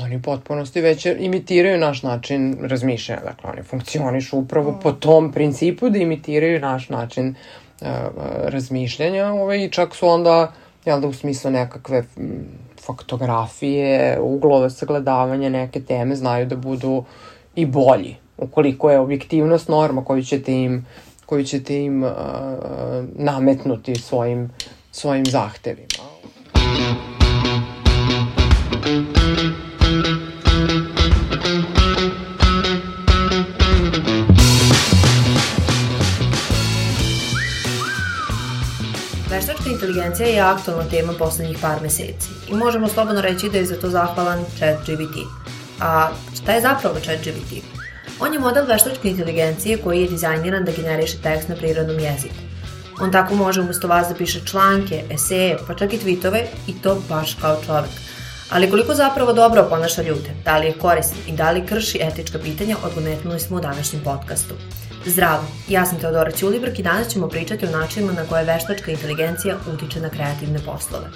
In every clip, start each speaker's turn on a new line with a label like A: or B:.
A: oni potpunosti već imitiraju naš način razmišljanja. Dakle, oni funkcionišu upravo po tom principu da imitiraju naš način uh, razmišljanja ovaj, i čak su onda, jel da, u smislu nekakve faktografije, uglove sagledavanja neke teme znaju da budu i bolji. Ukoliko je objektivnost norma koju ćete im, koju ćete im uh, nametnuti svojim, svojim zahtevima.
B: Inteligencija je aktualna tema poslednjih par meseci i možemo slobodno reći da je za to zahvalan ChatGPT. A šta je zapravo ChatGPT? On je model veštačke inteligencije koji je dizajniran da generiše tekst na prirodnom jeziku. On tako može umesto vas da piše članke, eseje, pa čak i tweetove i to baš kao čovek. Ali koliko zapravo dobro ponaša ljude, da li je koristan i da li krši etička pitanja, odgonetnuli smo u današnjem podcastu. Zdravo, ja sam Teodora Ćulibrk i danas ćemo pričati o načinima na koje veštačka inteligencija utiče na kreativne poslove.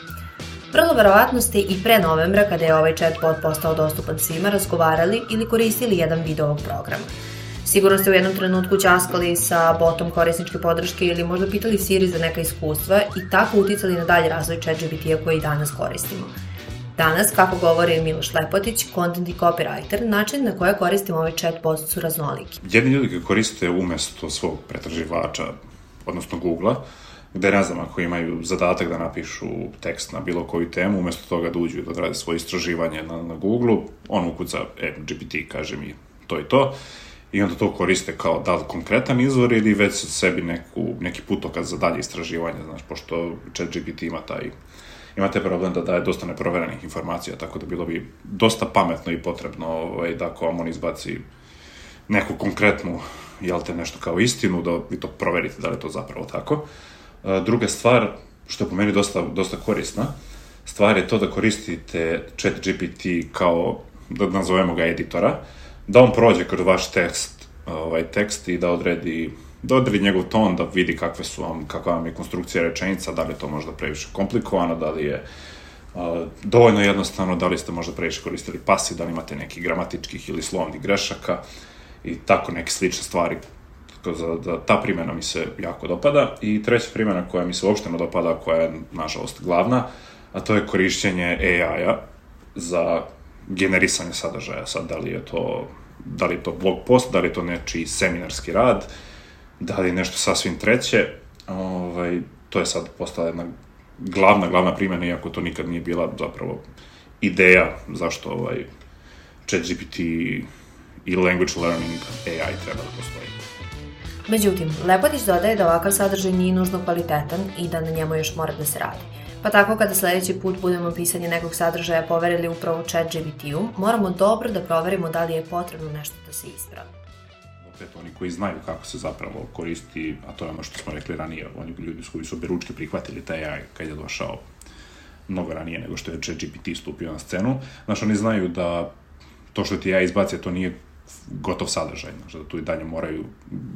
B: Vrlo verovatno ste i pre novembra, kada je ovaj chatbot postao dostupan svima, razgovarali ili koristili jedan video ovog programa. Sigurno ste u jednom trenutku ćaskali sa botom korisničke podrške ili možda pitali Siri za neka iskustva i tako uticali na dalje razvoj ChatGPT-a koji danas koristimo. Danas, kako govori Miloš Lepotić, content i copywriter, način na koje koristimo ovaj chatbot su raznoliki.
C: Jedni ljudi ga koriste umesto svog pretraživača, odnosno Google-a, gde ne znam ako imaju zadatak da napišu tekst na bilo koju temu, umesto toga da uđu i da odrade svoje istraživanje na, na Google-u, on ukuca, e, GPT kaže mi to i to, i onda to koriste kao da li konkretan izvor ili već sebi neku, neki putokaz za dalje istraživanje, znaš, pošto ChatGPT ima taj imate problem da daje dosta neproverenih informacija, tako da bilo bi dosta pametno i potrebno ovaj, da ako vam on izbaci neku konkretnu, jel te, nešto kao istinu, da vi to proverite da li je to zapravo tako. E, druga stvar, što je po meni dosta, dosta korisna, stvar je to da koristite chat GPT kao, da nazovemo ga editora, da on prođe kroz vaš tekst, ovaj tekst i da odredi da odredi njegov ton, da vidi kakve su vam, kakva vam je konstrukcija rečenica, da li je to možda previše komplikovano, da li je a, dovoljno jednostavno, da li ste možda previše koristili pasi, da li imate nekih gramatičkih ili slovnih grešaka i tako neke slične stvari. Tako da, da ta primjena mi se jako dopada. I treća primjena koja mi se uopšte ne dopada, koja je, nažalost, glavna, a to je korišćenje AI-a za generisanje sadržaja. Sad, da li je to da li je to blog post, da li je to nečiji seminarski rad, da li nešto sasvim treće, ovaj, to je sad postala jedna glavna, glavna primjena, iako to nikad nije bila zapravo ideja zašto ovaj ChatGPT i language learning AI treba da postoji.
B: Međutim, Lepotić dodaje da ovakav sadržaj nije nužno kvalitetan i da na njemu još mora da se radi. Pa tako kada sledeći put budemo pisanje nekog sadržaja poverili upravo chat GPT-u, moramo dobro da proverimo da li je potrebno nešto da se ispravi
C: opet oni koji znaju kako se zapravo koristi, a to je ono što smo rekli ranije, oni ljudi koji su beručke prihvatili taj AI kad je došao mnogo ranije nego što je ChatGPT stupio na scenu. Znaš, oni znaju da to što ti ja izbacio, to nije gotov sadržaj, znaš, da tu i dalje moraju,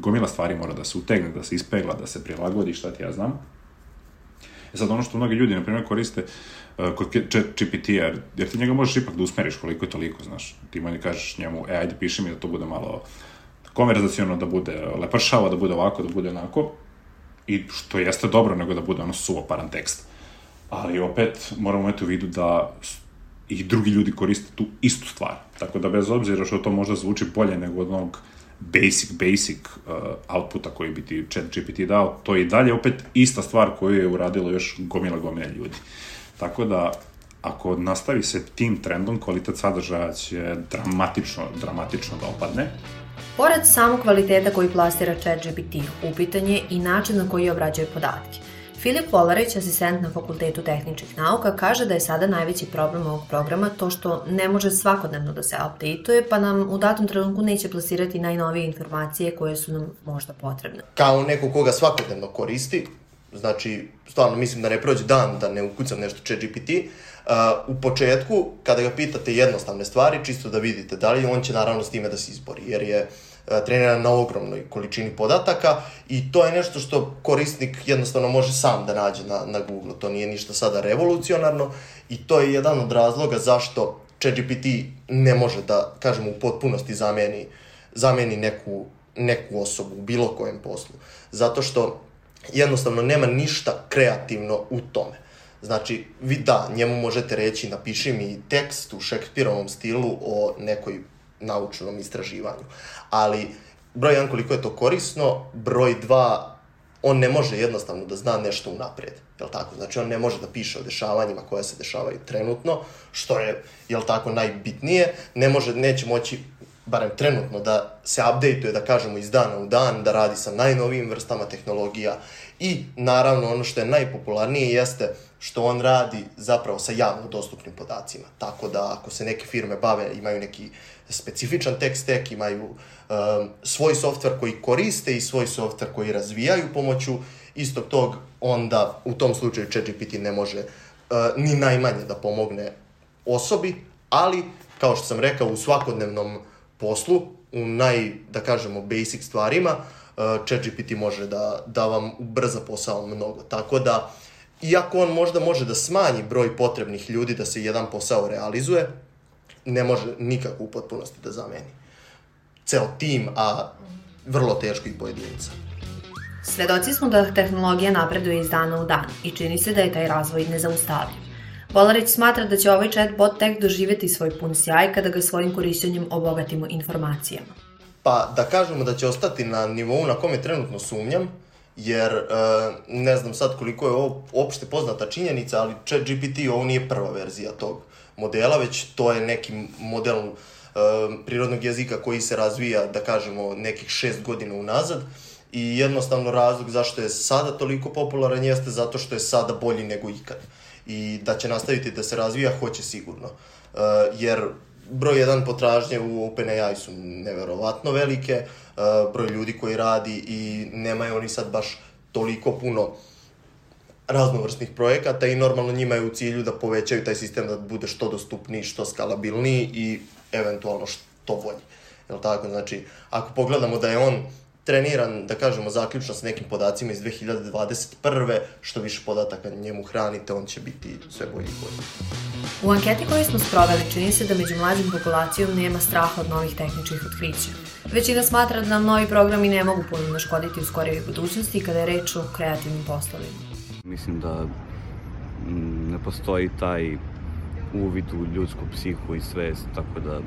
C: gomila stvari mora da se utegne, da se ispegla, da se prilagodi, šta ti ja znam. E sad, ono što mnogi ljudi, na primjer, koriste uh, kod GPT-a, jer, jer ti njega možeš ipak da usmeriš koliko je toliko, znaš. Ti manje kažeš njemu, e, ajde, piši mi da to bude malo konverzacijono da bude lepršava, da bude ovako, da bude onako, i što jeste dobro, nego da bude ono suvoparan tekst. Ali opet moramo imati u vidu da i drugi ljudi koriste tu istu stvar. Tako da bez obzira što to možda zvuči bolje nego od onog basic, basic uh, outputa koji bi ti chat GPT dao, to je i dalje opet ista stvar koju je uradilo još gomila gomila ljudi. Tako da, ako nastavi se tim trendom, kvalitet sadržaja će dramatično, dramatično da opadne.
B: Pored samog kvaliteta koji plasira ChatGPT, upitan je i način na koji obrađuje podatke. Filip Volarić, asistent na Fakultetu tehničkih nauka, kaže da je sada najveći problem ovog programa to što ne može svakodnevno da se updateuje, pa nam u datom trenutku neće plasirati najnovije informacije koje su nam možda potrebne.
D: Kao neko koga svakodnevno koristi, znači, stvarno mislim da ne prođe dan da ne ukucam nešto ChatGPT, Uh, u početku, kada ga pitate jednostavne stvari, čisto da vidite da li on će naravno s time da se izbori, jer je uh, treniran na ogromnoj količini podataka i to je nešto što korisnik jednostavno može sam da nađe na, na Google. To nije ništa sada revolucionarno i to je jedan od razloga zašto ChatGPT ne može da, kažemo, u potpunosti zameni, zameni neku, neku osobu u bilo kojem poslu. Zato što jednostavno nema ništa kreativno u tome. Znači, vi da, njemu možete reći, napiši mi tekst u Šekspirovom stilu o nekoj naučnom istraživanju. Ali, broj jedan, koliko je to korisno, broj dva, on ne može jednostavno da zna nešto unapred, jel tako? Znači, on ne može da piše o dešavanjima koja se dešavaju trenutno, što je, jel tako, najbitnije, ne može, neće moći barem trenutno, da se updateuje, da kažemo, iz dana u dan, da radi sa najnovijim vrstama tehnologija i, naravno, ono što je najpopularnije jeste što on radi zapravo sa javno dostupnim podacima. Tako da, ako se neke firme bave, imaju neki specifičan tech stack, imaju um, svoj softver koji koriste i svoj softver koji razvijaju pomoću istog tog, onda u tom slučaju ChatGPT ne može uh, ni najmanje da pomogne osobi, ali, kao što sam rekao, u svakodnevnom poslu, u naj, da kažemo, basic stvarima, uh, ChatGPT može da, da vam ubrza posao mnogo. Tako da, iako on možda može da smanji broj potrebnih ljudi da se jedan posao realizuje, ne može nikako u potpunosti da zameni. Ceo tim, a vrlo teško i pojedinca.
B: Svedoci smo da tehnologija napreduje iz dana u dan i čini se da je taj razvoj nezaustavljiv. Volarić smatra da će ovaj chatbot tek doživeti svoj pun sjaj kada ga svojim korišćenjem obogatimo informacijama.
D: Pa da kažemo da će ostati na nivou na kome trenutno sumnjam, jer uh, ne znam sad koliko je ovo opšte poznata činjenica, ali ChatGPT ovo nije prva verzija tog modela, već to je neki model uh, prirodnog jezika koji se razvija, da kažemo, nekih šest godina unazad i jednostavno razlog zašto je sada toliko popularan jeste zato što je sada bolji nego ikad. I da će nastaviti da se razvija, hoće sigurno. Uh, jer broj jedan potražnje u OpenAI su neverovatno velike, uh, broj ljudi koji radi i nemaju oni sad baš toliko puno raznovrsnih projekata i normalno njima je u cilju da povećaju taj sistem da bude što dostupniji, što skalabilniji i eventualno što bolji. Jel tako? Znači, ako pogledamo da je on treniran, da kažemo, zaključno sa nekim podacima iz 2021. Što više podataka njemu hranite, on će biti sve bolji i bolji.
B: U anketi koju smo sproveli čini se da među mlađim populacijom nema straha od novih tehničkih otkrića. Većina smatra da nam novi programi ne mogu puno naškoditi u skorijoj budućnosti kada je reč o kreativnim poslovima.
E: Mislim da mm, ne postoji taj uvid u ljudsku psihu i svest, tako da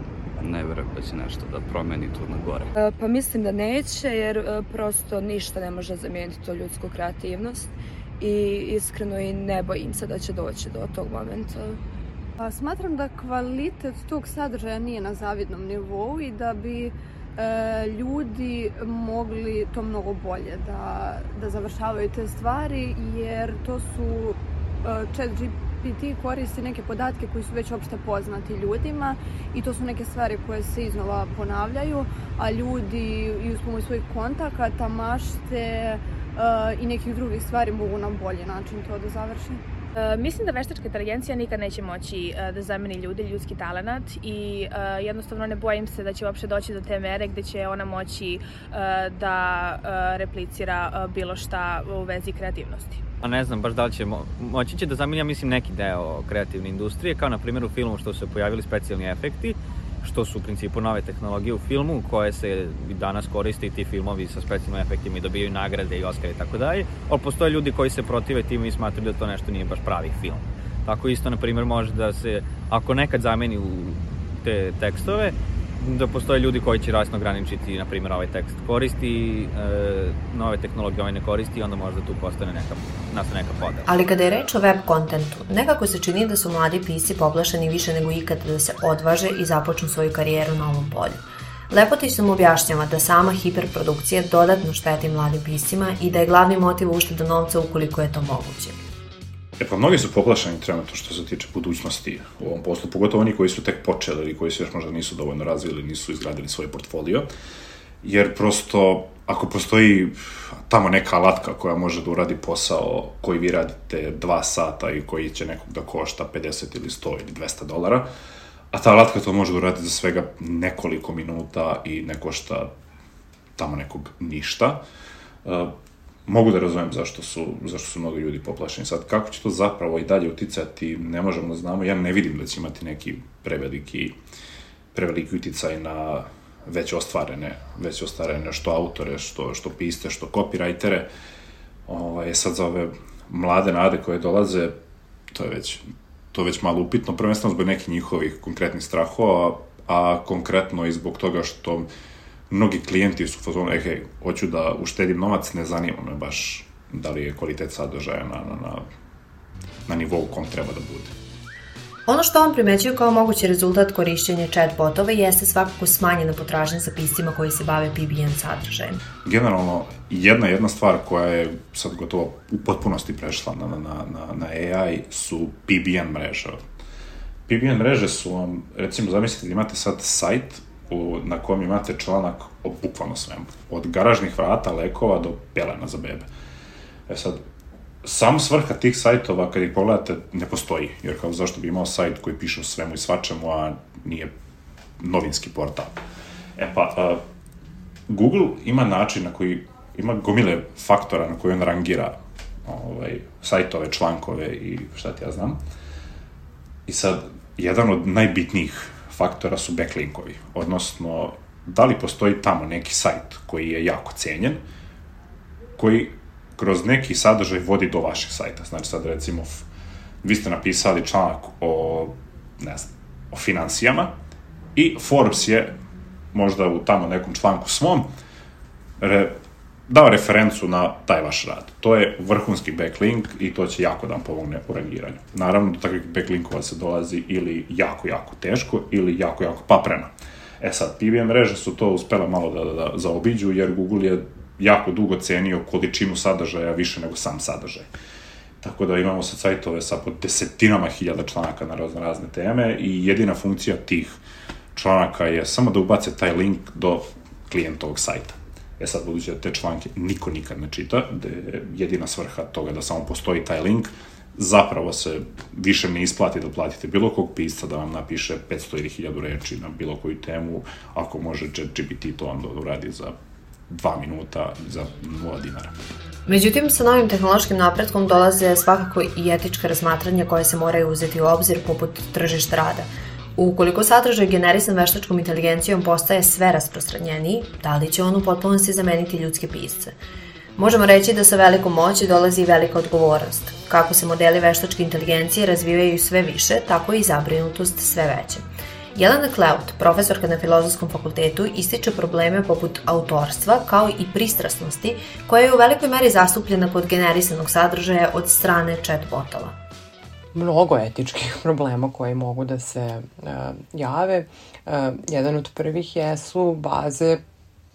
E: ne verujem da će nešto da promeni tu na gore.
F: E, pa mislim da neće, jer e, prosto ništa ne može zamijeniti to ljudsku kreativnost i iskreno i ne bojim se da će doći do tog momenta.
G: Pa smatram da kvalitet tog sadržaja nije na zavidnom nivou i da bi e, ljudi mogli to mnogo bolje da, da završavaju te stvari jer to su e, chat GPT koristi neke podatke koji su već opšte poznati ljudima i to su neke stvari koje se iznova ponavljaju, a ljudi i uz pomoć svojih kontakata, mašte uh, i nekih drugih stvari mogu na bolji način to da završi.
H: Uh, mislim da veštačka inteligencija nikad neće moći uh, da zameni ljudi, ljudski talenat i uh, jednostavno ne bojim se da će uopšte doći do te mere gde će ona moći da replicira bilo šta u vezi kreativnosti.
E: A ne znam baš da li će, mo moći će da zameni, ja mislim, neki deo kreativne industrije, kao na primjer u filmu što su pojavili specijalni efekti, što su u principu nove tehnologije u filmu koje se danas koriste i ti filmovi sa specijalnim efektima i dobijaju nagrade i Oscar i tako dalje, ali postoje ljudi koji se protive tim i smatruju da to nešto nije baš pravi film. Tako isto, na primjer, može da se, ako nekad zameni u te tekstove, da postoje ljudi koji će rasno ograničiti, na primjer, ovaj tekst koristi, e, nove tehnologije ovaj ne koristi onda možda tu postane neka, nastane neka podela.
B: Ali kada je reč o web kontentu, nekako se čini da su mladi pisci poplašeni više nego ikad da se odvaže i započnu svoju karijeru na ovom polju. Lepotić sam objašnjava da sama hiperprodukcija dodatno šteti mladim piscima i da je glavni motiv ušteda novca ukoliko je to moguće.
C: E pa mnogi su poplašeni trenutno što se tiče budućnosti u ovom poslu, pogotovo oni koji su tek počeli ili koji se još možda nisu dovoljno razvili, nisu izgradili svoj portfolio, jer prosto ako postoji tamo neka alatka koja može da uradi posao koji vi radite dva sata i koji će nekog da košta 50 ili 100 ili 200 dolara, a ta alatka to može da uradi za svega nekoliko minuta i ne košta tamo nekog ništa, mogu da razumem zašto su, zašto su mnogo ljudi poplašeni. Sad, kako će to zapravo i dalje uticati, ne možemo da znamo. Ja ne vidim da će imati neki preveliki, preveliki uticaj na već ostvarene, već ostvarene što autore, što, što piste, što copywritere. Ovaj, sad za ove mlade nade koje dolaze, to je već, to je već malo upitno, prvenstveno zbog nekih njihovih konkretnih strahova, a konkretno i zbog toga što mnogi klijenti su fazonu, e, hej, hoću da uštedim novac, ne zanima me baš da li je kvalitet sadržaja na, na, na, na nivou kom treba da bude.
B: Ono što on primećuje kao mogući rezultat korišćenja chatbotova jeste svakako smanjena potražnja za piscima koji se bave PBN sadržajem.
C: Generalno, jedna jedna stvar koja je sad gotovo u potpunosti prešla na, na, na, na AI su PBN mreže. PBN mreže su vam, recimo, zamislite da imate sad sajt u, na kojem imate članak o bukvalno svemu. Od garažnih vrata, lekova do pelena za bebe. E sad, sam svrha tih sajtova, kad ih pogledate, ne postoji. Jer kao zašto bi imao sajt koji piše o svemu i svačemu, a nije novinski portal. E pa, uh, Google ima način na koji, ima gomile faktora na koji on rangira ovaj, sajtove, člankove i šta ti ja znam. I sad, jedan od najbitnijih faktora su backlinkovi, odnosno da li postoji tamo neki sajt koji je jako cenjen, koji kroz neki sadržaj vodi do vašeg sajta. Znači sad recimo vi ste napisali članak o, ne znam, o financijama i Forbes je možda u tamo nekom članku svom re, dao referencu na taj vaš rad. To je vrhunski backlink i to će jako da vam pomogne u rangiranju. Naravno, do takvih backlinkova se dolazi ili jako, jako teško ili jako, jako papreno. E sad, PBM mreže su to uspele malo da, da, da zaobiđu, jer Google je jako dugo cenio količinu sadržaja više nego sam sadržaj. Tako da imamo sad sajtove sa pod desetinama hiljada članaka na razne razne teme i jedina funkcija tih članaka je samo da ubace taj link do klijentovog sajta. E sad, budući da te članke niko nikad ne čita, da je jedina svrha toga da samo postoji taj link, zapravo se više ne isplati da platite bilo kog pisca da vam napiše 500 ili 1000 reči na bilo koju temu, ako može GPT to onda uradi za dva minuta za 0 dinara.
B: Međutim, sa novim tehnološkim napretkom dolaze svakako i etička razmatranja koje se moraju uzeti u obzir poput tržišta rada. Ukoliko sadržaj generisan veštačkom inteligencijom postaje sve rasprostranjeniji, da li će on u potpunosti zameniti ljudske pisce? Možemo reći da sa velikom moći dolazi i velika odgovornost. Kako se modeli veštačke inteligencije razvijaju sve više, tako i zabrinutost sve veća. Jelena Kleut, profesorka na Filozofskom fakultetu, ističe probleme poput autorstva kao i pristrasnosti koja je u velikoj meri zastupljena kod generisanog sadržaja od strane chatbotova
A: mnogo etičkih problema koji mogu da se uh, jave. Uh, jedan od prvih jesu baze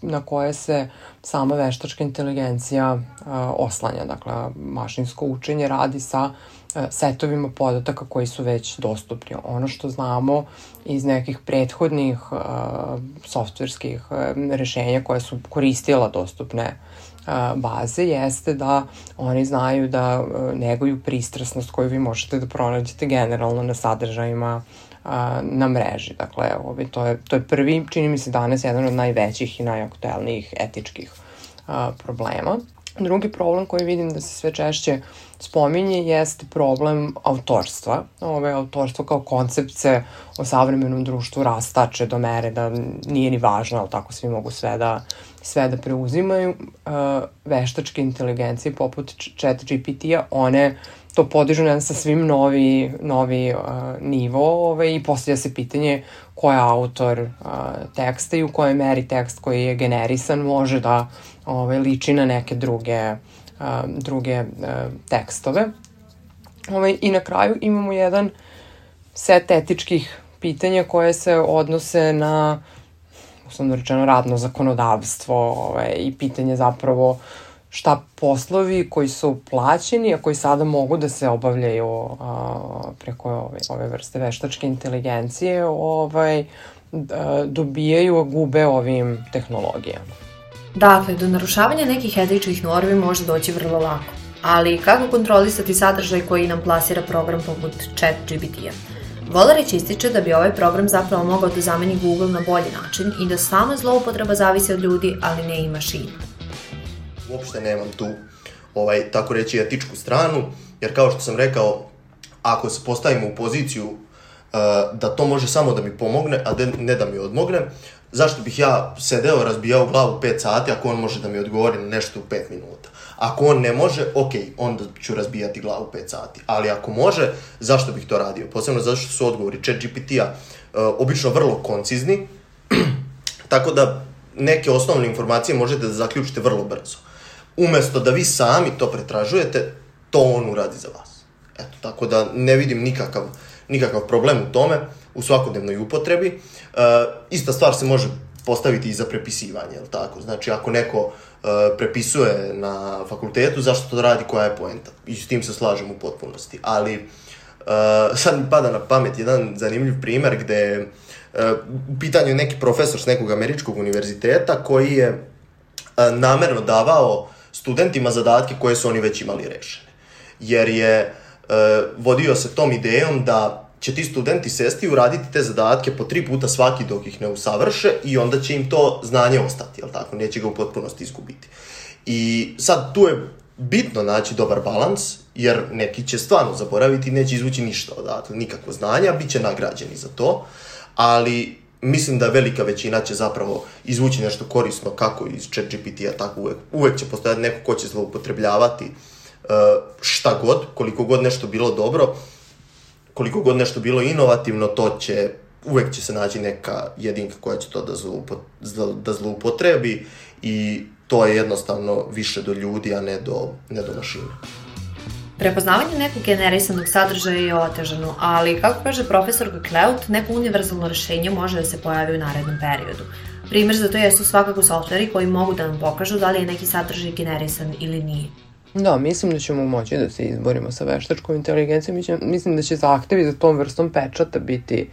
A: na koje se sama veštačka inteligencija uh, oslanja. Dakle, mašinsko učenje radi sa uh, setovima podataka koji su već dostupni. Ono što znamo iz nekih prethodnih uh, softverskih uh, rešenja koje su koristila dostupne baze jeste da oni znaju da neguju pristrasnost koju vi možete da pronađete generalno na sadržajima na mreži. Dakle, ovaj, to, je, to je prvi, čini mi se danas, jedan od najvećih i najaktuelnijih etičkih problema. Drugi problem koji vidim da se sve češće spominje jeste problem autorstva. Ove, autorstvo kao koncept se o savremenom društvu rastače do mere da nije ni važno, ali tako svi mogu sve da, sve da preuzimaju. Uh, veštačke inteligencije poput chat GPT-a, one to podižu na sa svim novi, novi uh, nivo ove, i postavlja se pitanje ko je autor uh, teksta i u kojoj meri tekst koji je generisan može da ove, liči na neke druge, uh, druge uh, tekstove. Ove, I na kraju imamo jedan set etičkih pitanja koje se odnose na uslovno rečeno radno zakonodavstvo ove, i pitanje zapravo šta poslovi koji su plaćeni, a koji sada mogu da se obavljaju a, preko ove, ove vrste veštačke inteligencije, ovaj, da, dobijaju, gube ovim tehnologijama.
B: Dakle, do narušavanja nekih etičkih normi može doći vrlo lako. Ali kako kontrolisati sadržaj koji nam plasira program poput chat GPT-a? Volarić ističe da bi ovaj program zapravo mogao da zameni Google na bolji način i da sama zloupotreba zavisi od ljudi, ali ne i mašina
D: uopšte nemam tu ovaj, tako reći, etičku stranu, jer kao što sam rekao, ako se postavimo u poziciju uh, da to može samo da mi pomogne, a de, ne da mi odmogne, zašto bih ja sedeo, razbijao glavu 5 sati ako on može da mi odgovori na nešto u 5 minuta. Ako on ne može, ok, onda ću razbijati glavu 5 sati. Ali ako može, zašto bih to radio? Posebno zato što su odgovori chat GPT-a uh, obično vrlo koncizni, tako da neke osnovne informacije možete da zaključite vrlo brzo. Umesto da vi sami to pretražujete, to on uradi za vas. Eto, tako da ne vidim nikakav, nikakav problem u tome, u svakodnevnoj upotrebi. E, ista stvar se može postaviti i za prepisivanje, je tako? Znači, ako neko e, prepisuje na fakultetu, zašto to radi, koja je poenta? I s tim se slažem u potpunosti. Ali, e, sad mi pada na pamet jedan zanimljiv primer gde uh, u pitanju je neki profesor s nekog američkog univerziteta koji je uh, namerno davao studentima zadatke koje su oni već imali rešene. Jer je uh, vodio se tom idejom da će ti studenti sesti i uraditi te zadatke po tri puta svaki dok ih ne usavrše i onda će im to znanje ostati, jel tako? Neće ga u potpunosti izgubiti. I sad tu je bitno naći dobar balans, jer neki će stvarno zaboraviti i neće izvući ništa odatle, nikakvo znanja, bit će nagrađeni za to, ali mislim da velika većina će zapravo izvući nešto korisno kako iz chat GPT-a, tako uvek, uvek će postojati neko ko će zloupotrebljavati uh, šta god, koliko god nešto bilo dobro, koliko god nešto bilo inovativno, to će, uvek će se naći neka jedinka koja će to da, zloupo, da zloupotrebi i to je jednostavno više do ljudi, a ne do, ne do mašina.
B: Prepoznavanje nekog generisanog sadržaja je otežano, ali kako kaže profesorka Kleut, neko univerzalno rešenje može da se pojavi u narednom periodu. Primer za to jesu svakako softveri koji mogu da nam pokažu da li je neki sadržaj generisan ili nije.
A: Da, mislim da ćemo moći da se izborimo sa veštačkom inteligencijom. Mislim da će zahtevi za tom vrstom pečata biti,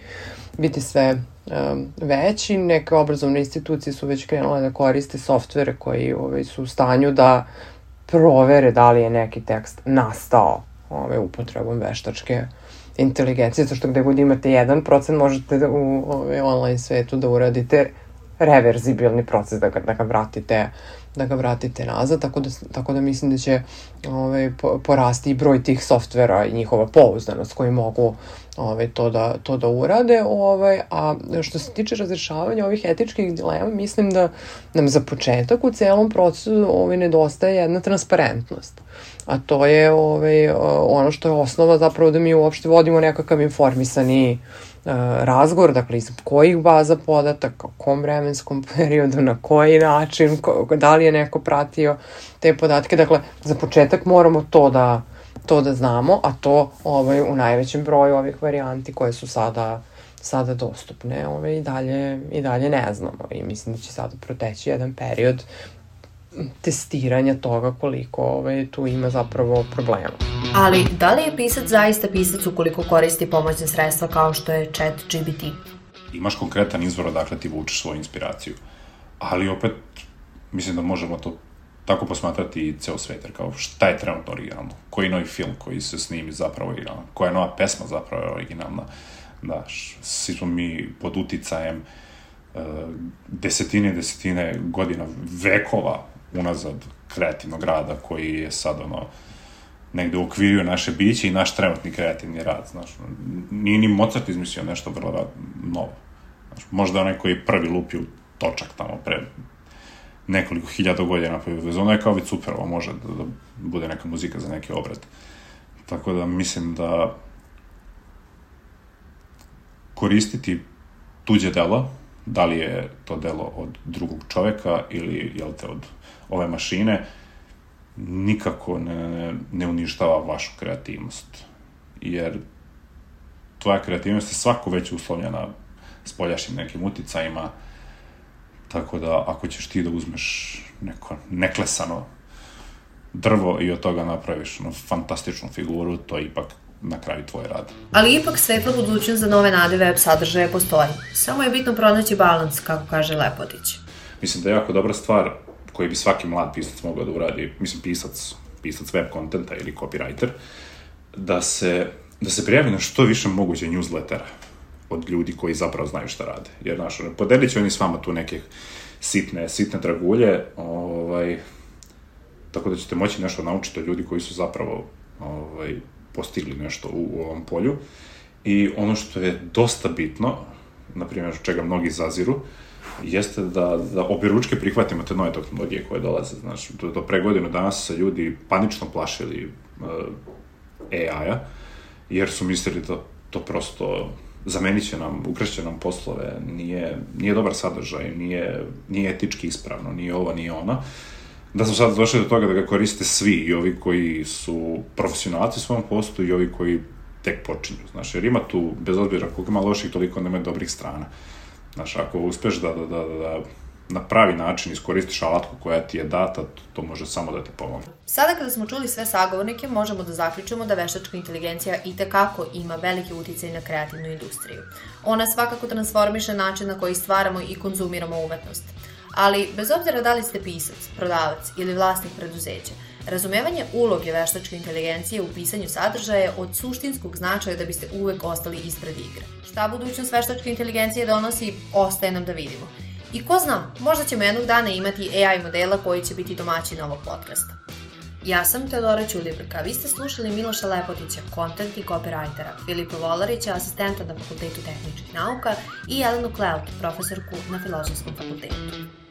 A: biti sve um, veći. Neke obrazovne institucije su već krenule da koriste softvere koji ovaj, su u stanju da provere da li je neki tekst nastao ovaj, upotrebom veštačke inteligencije, zato što gde god imate jedan procent možete da u ovaj, online svetu da uradite reverzibilni proces, da ga, da ga vratite da ga vratite nazad, tako da, tako da mislim da će ovaj, porasti i broj tih softvera i njihova pouzdanost koji mogu ovaj, to, da, to da urade. Ovaj, a što se tiče razrešavanja ovih etičkih dilema, mislim da nam za početak u celom procesu ovaj, nedostaje jedna transparentnost. A to je ovaj, ono što je osnova zapravo da mi uopšte vodimo nekakav informisani razgovor, dakle iz kojih baza podataka, u kom vremenskom periodu, na koji način, ko, da li je neko pratio te podatke. Dakle, za početak moramo to da, to da znamo, a to ovaj, u najvećem broju ovih varijanti koje su sada sada dostupne, ovaj, i dalje, i dalje ne znamo. I mislim da će sada proteći jedan period testiranja toga koliko ovaj, tu ima zapravo problema.
B: Ali da li je pisac zaista pisac ukoliko koristi pomoćne sredstva kao što je chat GBT?
C: Imaš konkretan izvor odakle ti vučeš svoju inspiraciju. Ali opet, mislim da možemo to tako posmatrati i ceo svet, jer kao šta je trenutno originalno, koji novi film koji se snimi zapravo originalno, koja nova pesma zapravo je originalna, daš, svi smo mi pod uticajem uh, desetine i desetine godina, vekova unazad kreativnog rada koji je sad ono negde uokvirio naše biće i naš trenutni kreativni rad, znaš. Nije ni Mozart izmislio nešto vrlo rad, novo. Znaš, možda onaj koji prvi lupio točak tamo pre nekoliko hiljada godina, pa ono je kao već super, ovo može da, da bude neka muzika za neki obred. Tako da mislim da koristiti tuđe delo, da li je to delo od drugog čoveka ili, jel te, od ove mašine, nikako ne, ne uništava vašu kreativnost. Jer tvoja kreativnost je svako već uslovljena spoljašnjim nekim uticajima, tako da ako ćeš ti da uzmeš neko neklesano drvo i od toga napraviš ono, fantastičnu figuru, to je ipak na kraju tvoj rad.
B: Ali ipak svetla budućnost za nove nade web sadržaje postoji. Samo je bitno pronaći balans, kako kaže Lepotić.
C: Mislim da je jako dobra stvar koji bi svaki mlad pisac mogao da uradi, mislim pisac, pisac web kontenta ili copywriter, da se, da se prijavi na što više moguće newslettera od ljudi koji zapravo znaju šta rade. Jer, znaš, podelit će oni s vama tu neke sitne, sitne dragulje, ovaj, tako da ćete moći nešto naučiti od ljudi koji su zapravo ovaj, postigli nešto u, ovom polju. I ono što je dosta bitno, na primjer, čega mnogi zaziru, jeste da, da obi ručke prihvatimo te nove tehnologije koje dolaze. Znaš, do, do pre godinu dana su se ljudi panično plašili uh, AI-a, jer su mislili da to prosto zamenit će nam, ukrašće nam poslove, nije, nije dobar sadržaj, nije, nije etički ispravno, nije ovo, nije ono. Da smo sad došli do toga da ga koriste svi, i ovi koji su profesionalci u svom postu i ovi koji tek počinju, znaš, jer ima tu, bez obzira koliko ima loših, toliko nema dobrih strana. Znaš, ako uspeš da, da, da, da na pravi način iskoristiš alatku koja ti je data, to, to može samo da te pomogne.
B: Sada kada smo čuli sve sagovornike, možemo da zaključimo da veštačka inteligencija i tekako ima veliki uticaj na kreativnu industriju. Ona svakako transformiše način na koji stvaramo i konzumiramo umetnost. Ali, bez obzira da li ste pisac, prodavac ili vlasnik preduzeća, Razumevanje uloge veštačke inteligencije u pisanju sadržaja je od suštinskog značaja da biste uvek ostali ispred igre. Šta budućnost veštačke inteligencije donosi, ostaje nam da vidimo. I ko zna, možda ćemo jednog dana imati AI modela koji će biti domaćin ovog podcasta. Ja sam Teodora Ćulibrka, vi ste slušali Miloša Lepotića, content i copywritera, Filipa Volarića, asistenta na Fakultetu tehničkih nauka i Jelenu Kleut, profesorku na Filozofskom fakultetu.